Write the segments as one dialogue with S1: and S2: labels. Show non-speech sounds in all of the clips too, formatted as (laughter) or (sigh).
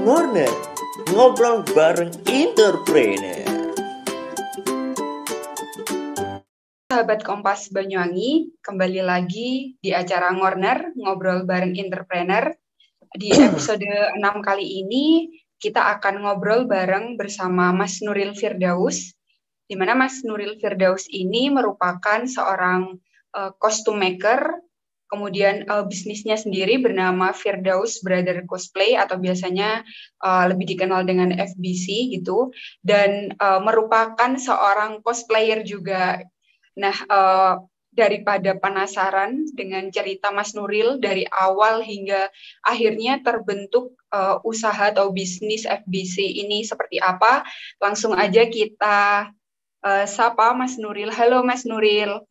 S1: Ngorner, ngobrol bareng entrepreneur.
S2: Sahabat Kompas Banyuwangi, kembali lagi di acara Ngorner, ngobrol bareng entrepreneur. Di (clears throat) episode 6 kali ini, kita akan ngobrol bareng bersama Mas Nuril Firdaus, di mana Mas Nuril Firdaus ini merupakan seorang uh, costume maker, kemudian uh, bisnisnya sendiri bernama Firdaus Brother Cosplay atau biasanya uh, lebih dikenal dengan FBC gitu, dan uh, merupakan seorang cosplayer juga. Nah, uh, daripada penasaran dengan cerita Mas Nuril dari awal hingga akhirnya terbentuk uh, usaha atau bisnis FBC ini seperti apa, langsung aja kita uh, sapa Mas Nuril. Halo Mas Nuril.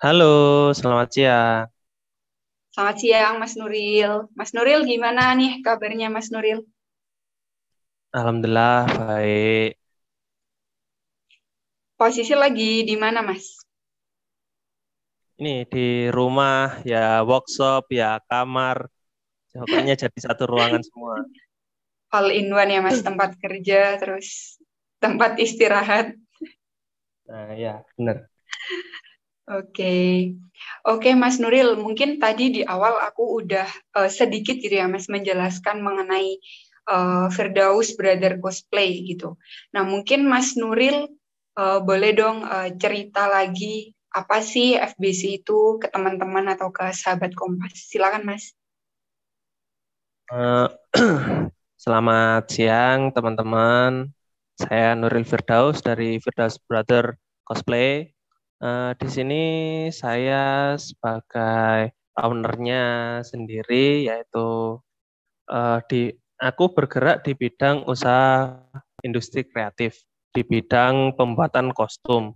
S3: Halo, selamat siang.
S2: Selamat siang Mas Nuril. Mas Nuril gimana nih kabarnya Mas Nuril?
S3: Alhamdulillah baik.
S2: Posisi lagi di mana Mas?
S3: Ini di rumah ya workshop ya kamar. Pokoknya (laughs) jadi satu ruangan semua.
S2: All in one ya Mas, tempat kerja terus tempat istirahat.
S3: Nah, ya, benar.
S2: Oke, oke Mas Nuril, mungkin tadi di awal aku udah uh, sedikit gitu ya Mas menjelaskan mengenai uh, Firdaus Brother Cosplay gitu. Nah mungkin Mas Nuril uh, boleh dong uh, cerita lagi apa sih FBC itu ke teman-teman atau ke sahabat Kompas? Silakan Mas.
S3: Uh, (clears throat) selamat siang teman-teman. Saya Nuril Firdaus dari Firdaus Brother Cosplay. Uh, di sini saya sebagai ownernya sendiri, yaitu uh, di aku bergerak di bidang usaha industri kreatif, di bidang pembuatan kostum.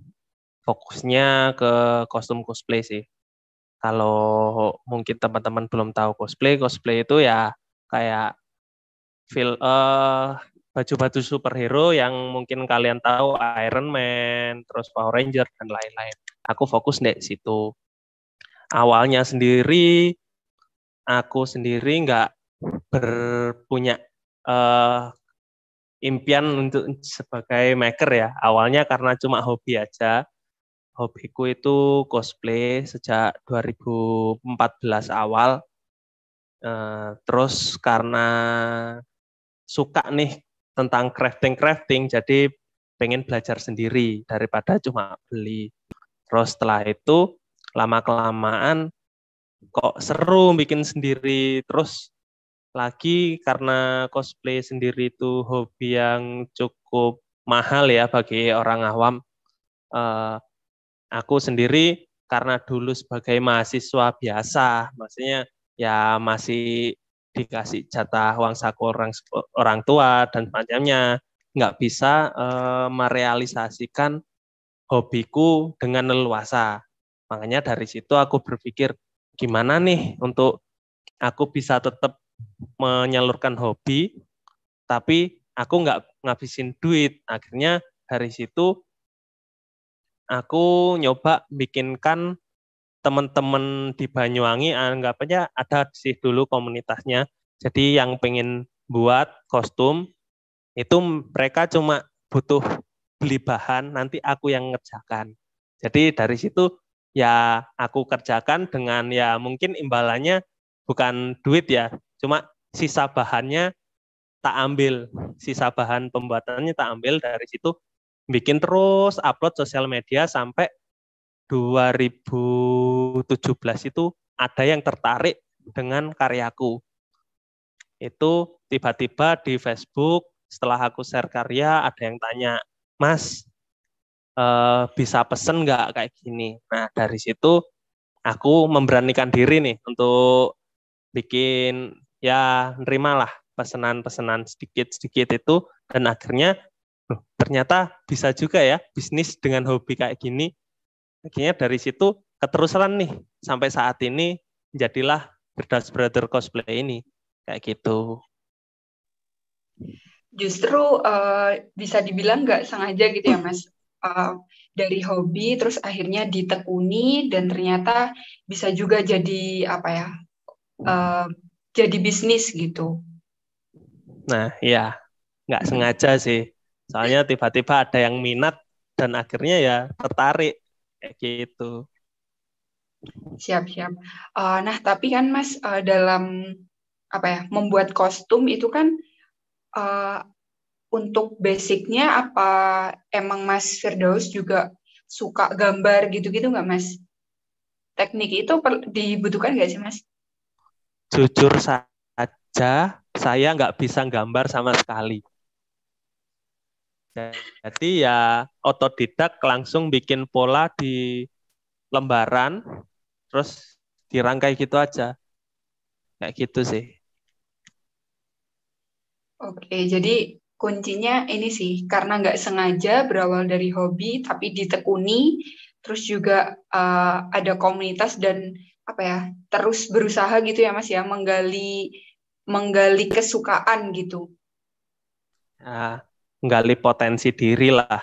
S3: Fokusnya ke kostum cosplay sih. Kalau mungkin teman-teman belum tahu cosplay, cosplay itu ya kayak feel uh, baju-baju superhero yang mungkin kalian tahu Iron Man, terus Power Ranger dan lain-lain. Aku fokus di situ. Awalnya sendiri, aku sendiri nggak berpunya uh, impian untuk sebagai maker ya. Awalnya karena cuma hobi aja. Hobiku itu cosplay sejak 2014 awal. Uh, terus karena suka nih tentang crafting-crafting, jadi pengen belajar sendiri daripada cuma beli. Terus setelah itu lama-kelamaan kok seru bikin sendiri. Terus lagi karena cosplay sendiri itu hobi yang cukup mahal ya bagi orang awam. Uh, aku sendiri karena dulu sebagai mahasiswa biasa, maksudnya ya masih dikasih jatah uang saku orang orang tua dan semacamnya nggak bisa uh, merealisasikan hobiku dengan leluasa. Makanya dari situ aku berpikir gimana nih untuk aku bisa tetap menyalurkan hobi tapi aku nggak ngabisin duit. Akhirnya dari situ aku nyoba bikinkan teman-teman di Banyuwangi anggap aja ada sih dulu komunitasnya. Jadi yang pengen buat kostum itu mereka cuma butuh beli bahan, nanti aku yang ngerjakan. Jadi dari situ ya aku kerjakan dengan ya mungkin imbalannya bukan duit ya, cuma sisa bahannya tak ambil, sisa bahan pembuatannya tak ambil dari situ bikin terus upload sosial media sampai 2017 itu ada yang tertarik dengan karyaku. Itu tiba-tiba di Facebook setelah aku share karya ada yang tanya, Mas eh, bisa pesen nggak kayak gini? Nah dari situ aku memberanikan diri nih untuk bikin ya nerimalah pesanan-pesanan sedikit-sedikit itu dan akhirnya ternyata bisa juga ya bisnis dengan hobi kayak gini akhirnya dari situ keterusan nih sampai saat ini jadilah Berdas Brother Cosplay ini kayak gitu.
S2: Justru uh, bisa dibilang nggak sengaja gitu ya Mas. Uh, dari hobi terus akhirnya ditekuni dan ternyata bisa juga jadi apa ya uh, jadi bisnis gitu.
S3: Nah, iya. Nggak sengaja sih. Soalnya tiba-tiba ada yang minat dan akhirnya ya tertarik kayak gitu.
S2: Siap, siap. Uh, nah, tapi kan Mas uh, dalam apa ya, membuat kostum itu kan uh, untuk basicnya apa emang Mas Firdaus juga suka gambar gitu-gitu nggak Mas? Teknik itu dibutuhkan nggak sih Mas?
S3: Jujur saja, saya nggak bisa gambar sama sekali. Jadi ya otodidak langsung bikin pola di lembaran, terus dirangkai gitu aja. Kayak gitu sih.
S2: Oke, jadi kuncinya ini sih, karena nggak sengaja berawal dari hobi, tapi ditekuni, terus juga uh, ada komunitas dan apa ya, terus berusaha gitu ya Mas ya, menggali menggali kesukaan gitu.
S3: Nah, menggali potensi diri lah.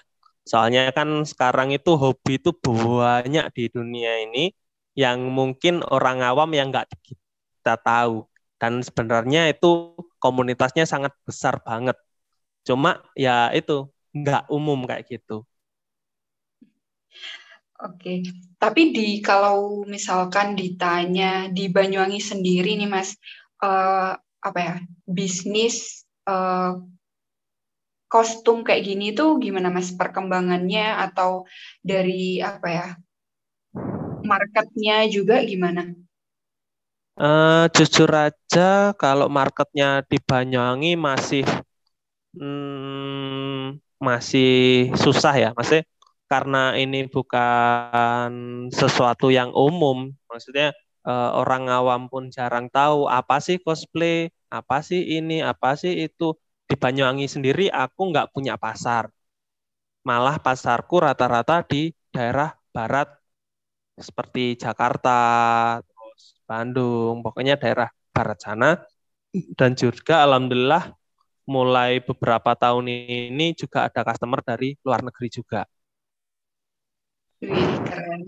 S3: Soalnya kan sekarang itu hobi itu banyak di dunia ini yang mungkin orang awam yang nggak kita tahu. Dan sebenarnya itu komunitasnya sangat besar banget. Cuma ya itu nggak umum kayak gitu.
S2: Oke, tapi di kalau misalkan ditanya di Banyuwangi sendiri nih Mas, uh, apa ya bisnis uh, kostum kayak gini tuh gimana mas? Perkembangannya atau dari apa ya marketnya juga gimana?
S3: Uh, jujur aja kalau marketnya di Banyuwangi masih hmm, masih susah ya, masih karena ini bukan sesuatu yang umum, maksudnya uh, orang awam pun jarang tahu apa sih cosplay, apa sih ini, apa sih itu di Banyuwangi sendiri aku nggak punya pasar. Malah pasarku rata-rata di daerah barat seperti Jakarta, terus Bandung, pokoknya daerah barat sana. Dan juga alhamdulillah mulai beberapa tahun ini juga ada customer dari luar negeri juga.
S2: Keren.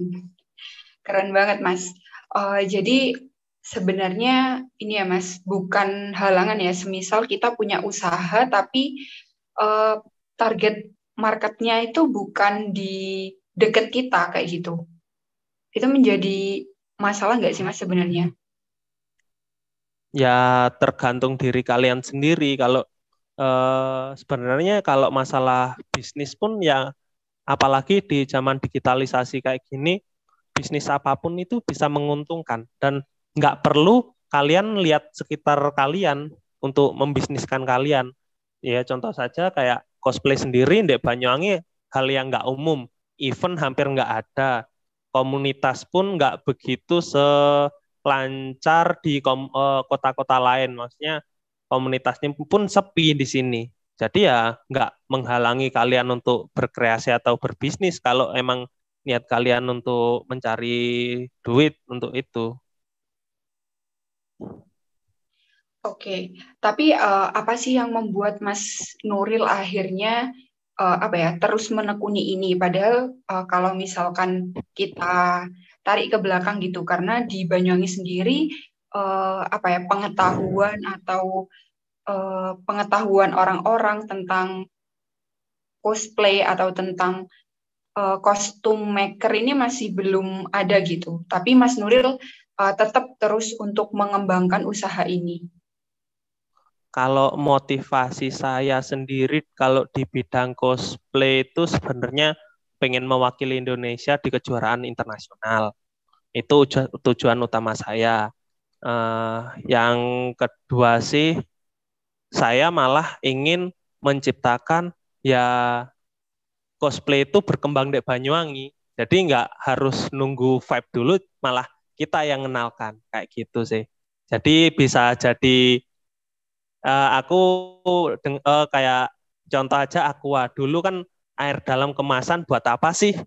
S2: Keren banget, Mas. Uh, jadi sebenarnya ini ya Mas, bukan halangan ya. Semisal kita punya usaha tapi uh, target marketnya itu bukan di deket kita kayak gitu. Itu menjadi masalah nggak sih Mas sebenarnya?
S3: Ya tergantung diri kalian sendiri. Kalau uh, sebenarnya kalau masalah bisnis pun ya apalagi di zaman digitalisasi kayak gini, bisnis apa pun itu bisa menguntungkan dan nggak perlu kalian lihat sekitar kalian untuk membisniskan kalian. Ya contoh saja kayak cosplay sendiri di Banyuwangi hal yang nggak umum, event hampir nggak ada, komunitas pun nggak begitu selancar di eh, kota-kota lain, maksudnya komunitasnya pun sepi di sini. Jadi ya nggak menghalangi kalian untuk berkreasi atau berbisnis kalau emang niat kalian untuk mencari duit untuk itu.
S2: Oke, tapi uh, apa sih yang membuat Mas Nuril akhirnya uh, apa ya terus menekuni ini? Padahal uh, kalau misalkan kita tarik ke belakang gitu, karena di Banyuwangi sendiri uh, apa ya pengetahuan atau uh, pengetahuan orang-orang tentang cosplay atau tentang kostum maker ini masih belum ada gitu. Tapi Mas Nuril uh, tetap terus untuk mengembangkan usaha ini?
S3: Kalau motivasi saya sendiri kalau di bidang cosplay itu sebenarnya pengen mewakili Indonesia di kejuaraan internasional. Itu tujuan utama saya. Uh, yang kedua sih saya malah ingin menciptakan ya cosplay itu berkembang di Banyuwangi. Jadi nggak harus nunggu vibe dulu, malah kita yang mengenalkan kayak gitu sih. Jadi bisa jadi uh, aku uh, kayak contoh aja aqua dulu kan air dalam kemasan buat apa sih?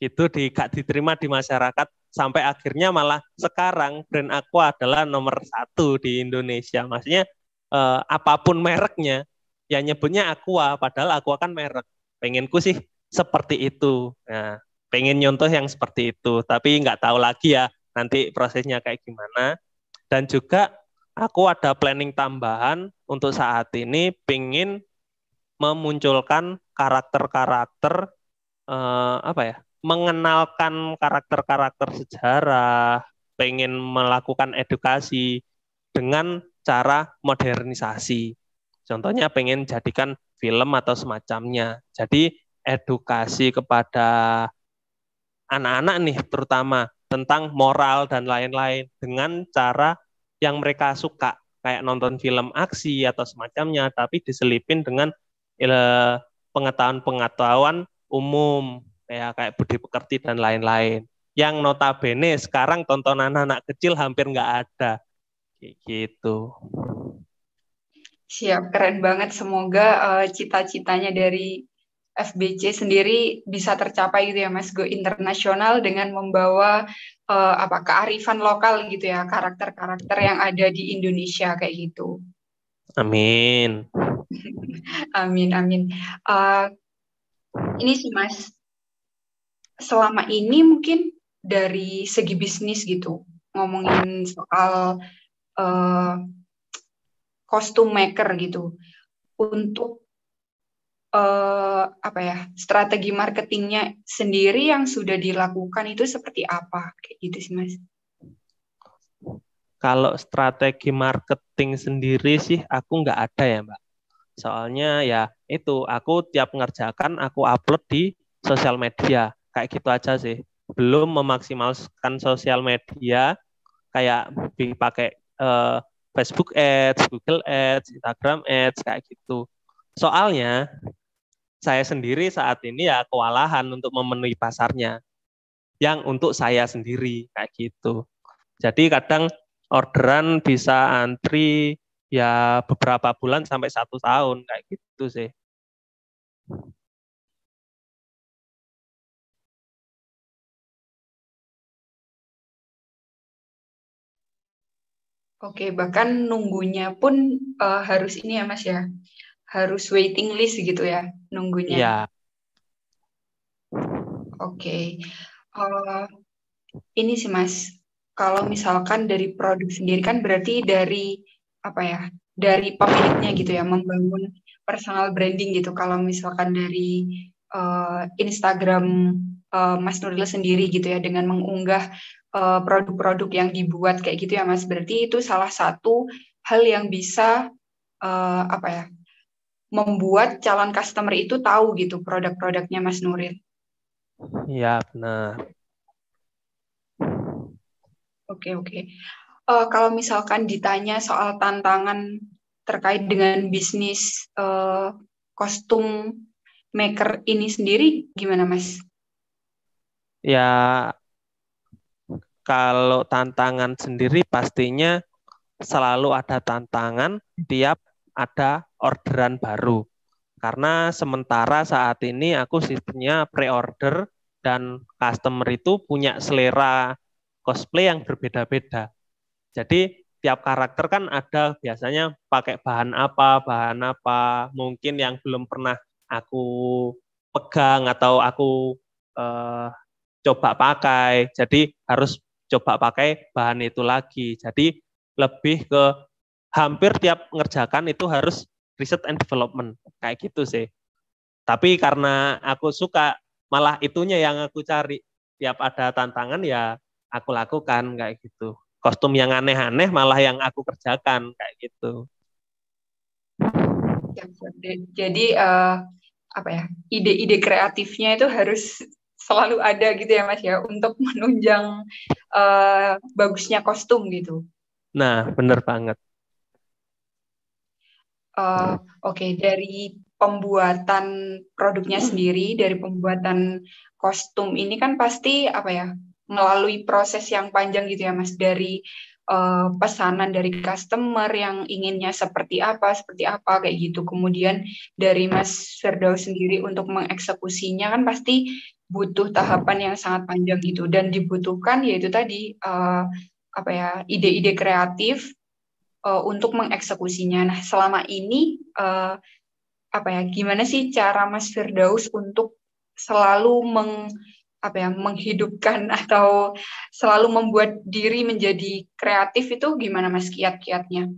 S3: Gitu di gak diterima di masyarakat sampai akhirnya malah sekarang brand aqua adalah nomor satu di Indonesia. Maksudnya uh, apa pun mereknya, ya nyebutnya aqua padahal aqua kan merek. Pengenku sih seperti itu. Nah, pengen nyontoh yang seperti itu, tapi nggak tahu lagi ya nanti prosesnya kayak gimana. Dan juga aku ada planning tambahan untuk saat ini pingin memunculkan karakter-karakter eh, apa ya mengenalkan karakter-karakter sejarah pengen melakukan edukasi dengan cara modernisasi. Contohnya pengen jadikan film atau semacamnya. Jadi edukasi kepada anak-anak nih terutama tentang moral dan lain-lain dengan cara yang mereka suka. Kayak nonton film aksi atau semacamnya tapi diselipin dengan eh, pengetahuan-pengetahuan umum. Kayak kayak budi pekerti dan lain-lain. Yang notabene sekarang tontonan anak kecil hampir nggak ada. Kayak gitu.
S2: Siap keren banget. Semoga uh, cita-citanya dari FBC sendiri bisa tercapai gitu ya Mas Go internasional dengan membawa uh, apa kearifan lokal gitu ya karakter-karakter yang ada di Indonesia kayak gitu.
S3: Amin. (laughs)
S2: amin amin. Uh, ini sih Mas, selama ini mungkin dari segi bisnis gitu ngomongin soal uh, kostum maker gitu untuk uh, apa ya strategi marketingnya sendiri yang sudah dilakukan itu seperti apa kayak gitu sih mas?
S3: Kalau strategi marketing sendiri sih aku nggak ada ya mbak. Soalnya ya itu aku tiap mengerjakan aku upload di sosial media kayak gitu aja sih. Belum memaksimalkan sosial media kayak dipakai uh, Facebook Ads, Google Ads, Instagram Ads kayak gitu. Soalnya saya sendiri saat ini ya kewalahan untuk memenuhi pasarnya yang untuk saya sendiri kayak gitu. Jadi kadang orderan bisa antri ya beberapa bulan sampai satu tahun kayak gitu sih.
S2: Oke, bahkan nunggunya pun uh, harus ini ya Mas ya, harus waiting list gitu ya nunggunya.
S3: Iya.
S2: Oke. Okay. Uh, eh, ini sih Mas, kalau misalkan dari produk sendiri kan berarti dari apa ya? Dari pemiliknya gitu ya, membangun personal branding gitu. Kalau misalkan dari uh, Instagram uh, Mas Nuril sendiri gitu ya dengan mengunggah produk-produk uh, yang dibuat kayak gitu ya Mas. Berarti itu salah satu hal yang bisa uh, apa ya? Membuat calon customer itu tahu gitu produk-produknya Mas Nuril.
S3: Iya, benar.
S2: Oke, oke. Uh, kalau misalkan ditanya soal tantangan terkait dengan bisnis uh, kostum maker ini sendiri, gimana Mas?
S3: Ya, kalau tantangan sendiri pastinya selalu ada tantangan tiap ada orderan baru. Karena sementara saat ini aku sistemnya pre-order dan customer itu punya selera cosplay yang berbeda-beda. Jadi tiap karakter kan ada biasanya pakai bahan apa, bahan apa, mungkin yang belum pernah aku pegang atau aku eh, coba pakai. Jadi harus coba pakai bahan itu lagi. Jadi lebih ke hampir tiap mengerjakan itu harus research and development kayak gitu sih. Tapi karena aku suka malah itunya yang aku cari. Tiap ada tantangan ya aku lakukan kayak gitu. Kostum yang aneh-aneh malah yang aku kerjakan kayak gitu.
S2: Jadi uh, apa ya ide-ide kreatifnya itu harus selalu ada gitu ya Mas ya untuk menunjang uh, bagusnya kostum gitu.
S3: Nah, bener banget.
S2: Uh, Oke, okay. dari pembuatan produknya sendiri, dari pembuatan kostum ini kan pasti apa ya, melalui proses yang panjang gitu ya, Mas. Dari uh, pesanan dari customer yang inginnya seperti apa, seperti apa kayak gitu. Kemudian dari Mas Firdaus sendiri untuk mengeksekusinya kan pasti butuh tahapan yang sangat panjang gitu dan dibutuhkan yaitu tadi uh, apa ya ide-ide kreatif uh, untuk mengeksekusinya. Nah, selama ini uh, apa ya? Gimana sih cara Mas Firdaus untuk selalu meng apa ya menghidupkan (laughs) atau selalu membuat diri menjadi kreatif itu gimana Mas kiat-kiatnya?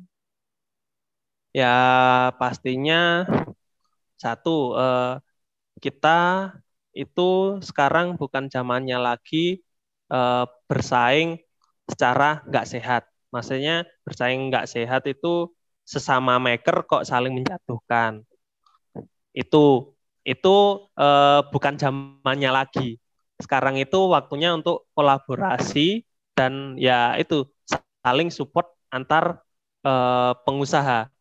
S3: Ya pastinya satu eh, kita itu sekarang bukan zamannya lagi eh, bersaing secara nggak sehat. Maksudnya bersaing nggak sehat itu sesama maker kok saling menjatuhkan. Itu itu eh, bukan zamannya lagi. Sekarang itu waktunya untuk kolaborasi dan ya itu saling support antar eh, pengusaha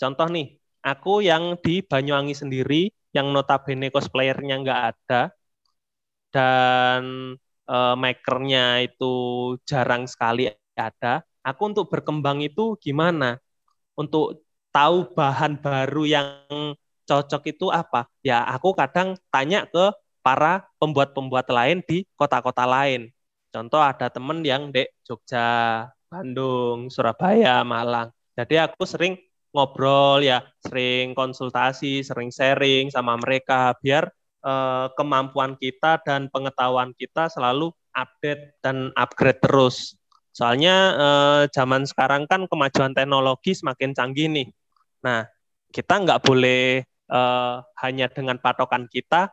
S3: Contoh nih, aku yang di Banyuwangi sendiri, yang notabene cosplayernya nggak ada, dan uh, makernya itu jarang sekali ada. Aku untuk berkembang itu gimana? Untuk tahu bahan baru yang cocok itu apa? Ya aku kadang tanya ke para pembuat-pembuat lain di kota-kota lain. Contoh ada temen yang di Jogja, Bandung, Surabaya, Malang. Jadi aku sering ngobrol ya, sering konsultasi, sering sharing sama mereka biar eh, kemampuan kita dan pengetahuan kita selalu update dan upgrade terus. Soalnya eh, zaman sekarang kan kemajuan teknologi semakin canggih nih. Nah, kita nggak boleh eh, hanya dengan patokan kita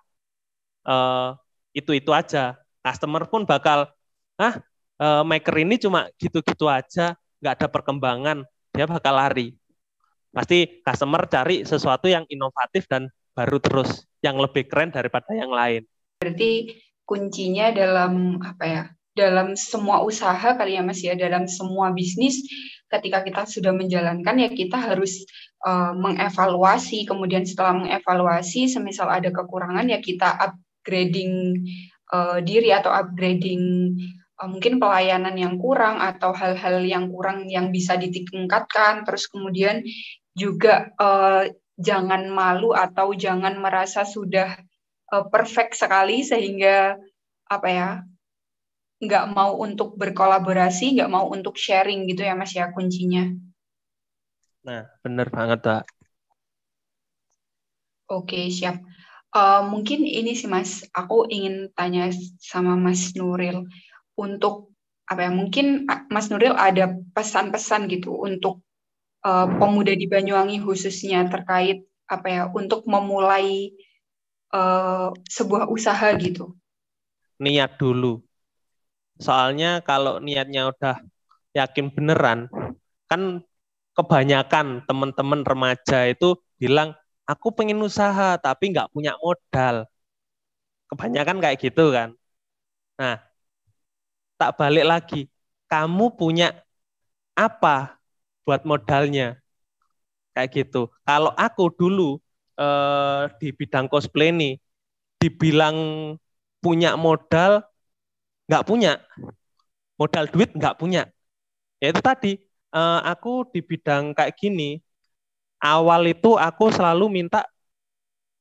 S3: eh, itu-itu aja. Customer pun bakal, ah, eh, maker ini cuma gitu-gitu aja, nggak ada perkembangan, dia bakal lari pasti customer cari sesuatu yang inovatif dan baru terus yang lebih keren daripada yang lain.
S2: Berarti kuncinya dalam apa ya? Dalam semua usaha kali ya Mas ya, dalam semua bisnis ketika kita sudah menjalankan ya kita harus uh, mengevaluasi, kemudian setelah mengevaluasi semisal ada kekurangan ya kita upgrading uh, diri atau upgrading uh, mungkin pelayanan yang kurang atau hal-hal yang kurang yang bisa ditingkatkan. Terus kemudian juga uh, jangan malu atau jangan merasa sudah uh, perfect sekali sehingga apa ya nggak mau untuk berkolaborasi, nggak mau untuk sharing gitu ya Mas ya kuncinya.
S3: Nah, benar banget, Pak.
S2: Oke, siap. Uh, mungkin ini sih Mas, aku ingin tanya sama Mas Nuril untuk apa ya? Mungkin Mas Nuril ada pesan-pesan gitu untuk uh, pemuda di Banyuwangi khususnya terkait apa ya untuk memulai uh, sebuah usaha gitu?
S3: Niat dulu. Soalnya kalau niatnya udah yakin beneran, kan kebanyakan teman-teman remaja itu bilang, aku pengen usaha tapi nggak punya modal. Kebanyakan kayak gitu kan. Nah, tak balik lagi, kamu punya apa buat modalnya. Kayak gitu. Kalau aku dulu eh, di bidang cosplay nih, dibilang punya modal, nggak punya. Modal duit nggak punya. Ya itu tadi, eh, aku di bidang kayak gini, awal itu aku selalu minta,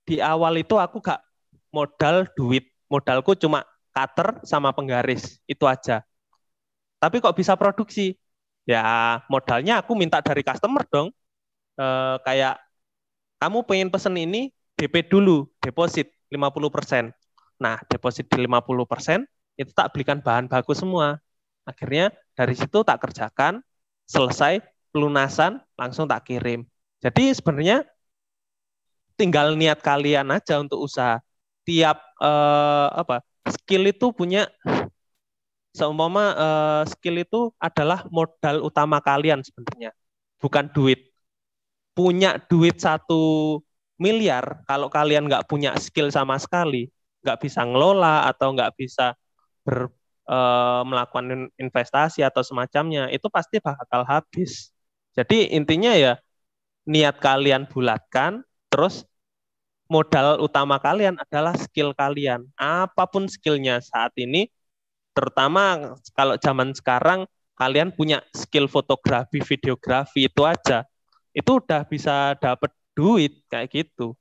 S3: di awal itu aku gak modal duit. Modalku cuma cutter sama penggaris, itu aja. Tapi kok bisa produksi? ya modalnya aku minta dari customer dong. E, kayak kamu pengen pesen ini DP dulu, deposit 50%. Nah, deposit di 50% itu tak belikan bahan baku semua. Akhirnya dari situ tak kerjakan, selesai pelunasan langsung tak kirim. Jadi sebenarnya tinggal niat kalian aja untuk usaha. Tiap eh, apa skill itu punya seumpama uh, skill itu adalah modal utama kalian sebenarnya, bukan duit. Punya duit satu miliar, kalau kalian nggak punya skill sama sekali, nggak bisa ngelola atau nggak bisa ber, uh, melakukan investasi atau semacamnya, itu pasti bakal habis. Jadi intinya ya niat kalian bulatkan, terus modal utama kalian adalah skill kalian. Apa pun skillnya saat ini, terutama kalau zaman sekarang kalian punya skill fotografi, videografi itu aja, itu udah bisa dapat duit kayak gitu.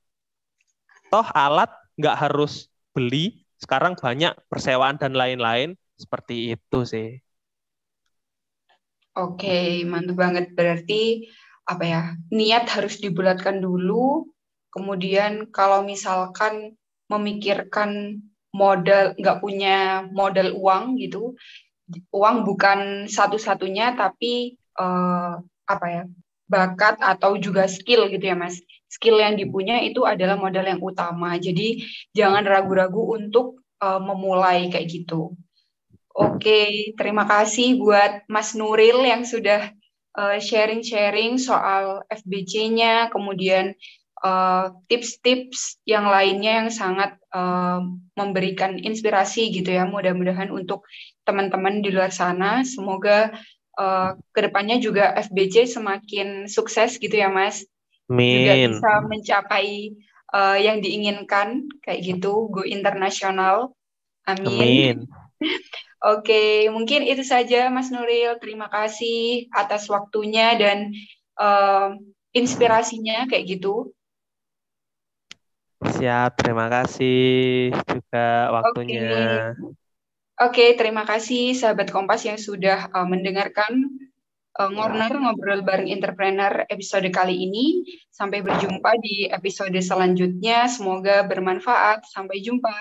S3: Toh alat nggak harus beli, sekarang banyak persewaan dan lain-lain seperti itu sih.
S2: Oke, mantap banget. Berarti apa ya? Niat harus dibulatkan dulu. Kemudian kalau misalkan memikirkan modal nggak punya modal uang gitu uang bukan satu-satunya tapi uh, apa ya bakat atau juga skill gitu ya mas. Skill yang dipunya itu adalah modal yang utama. Jadi jangan ragu-ragu untuk uh, memulai kayak gitu. Oke terima kasih buat mas Nuril yang sudah sharing-sharing uh, soal FBC-nya kemudian tips-tips uh, yang lainnya yang sangat uh, memberikan inspirasi gitu ya mudah-mudahan untuk teman-teman di luar sana. Semoga uh, ke depannya juga FBC semakin sukses gitu ya Mas.
S3: Amin.
S2: Juga bisa mencapai uh, yang diinginkan kayak gitu, go internasional. Amin. Amin. (laughs) Oke, mungkin itu saja Mas Nuril. Terima kasih atas waktunya dan uh, inspirasinya kayak gitu.
S3: Siap, terima kasih juga waktunya.
S2: Okay. Oke, terima kasih sahabat Kompas yang sudah uh, mendengarkan uh, Ngorner ngobrol bareng entrepreneur episode kali ini. Sampai berjumpa di episode selanjutnya. Semoga bermanfaat. Sampai jumpa.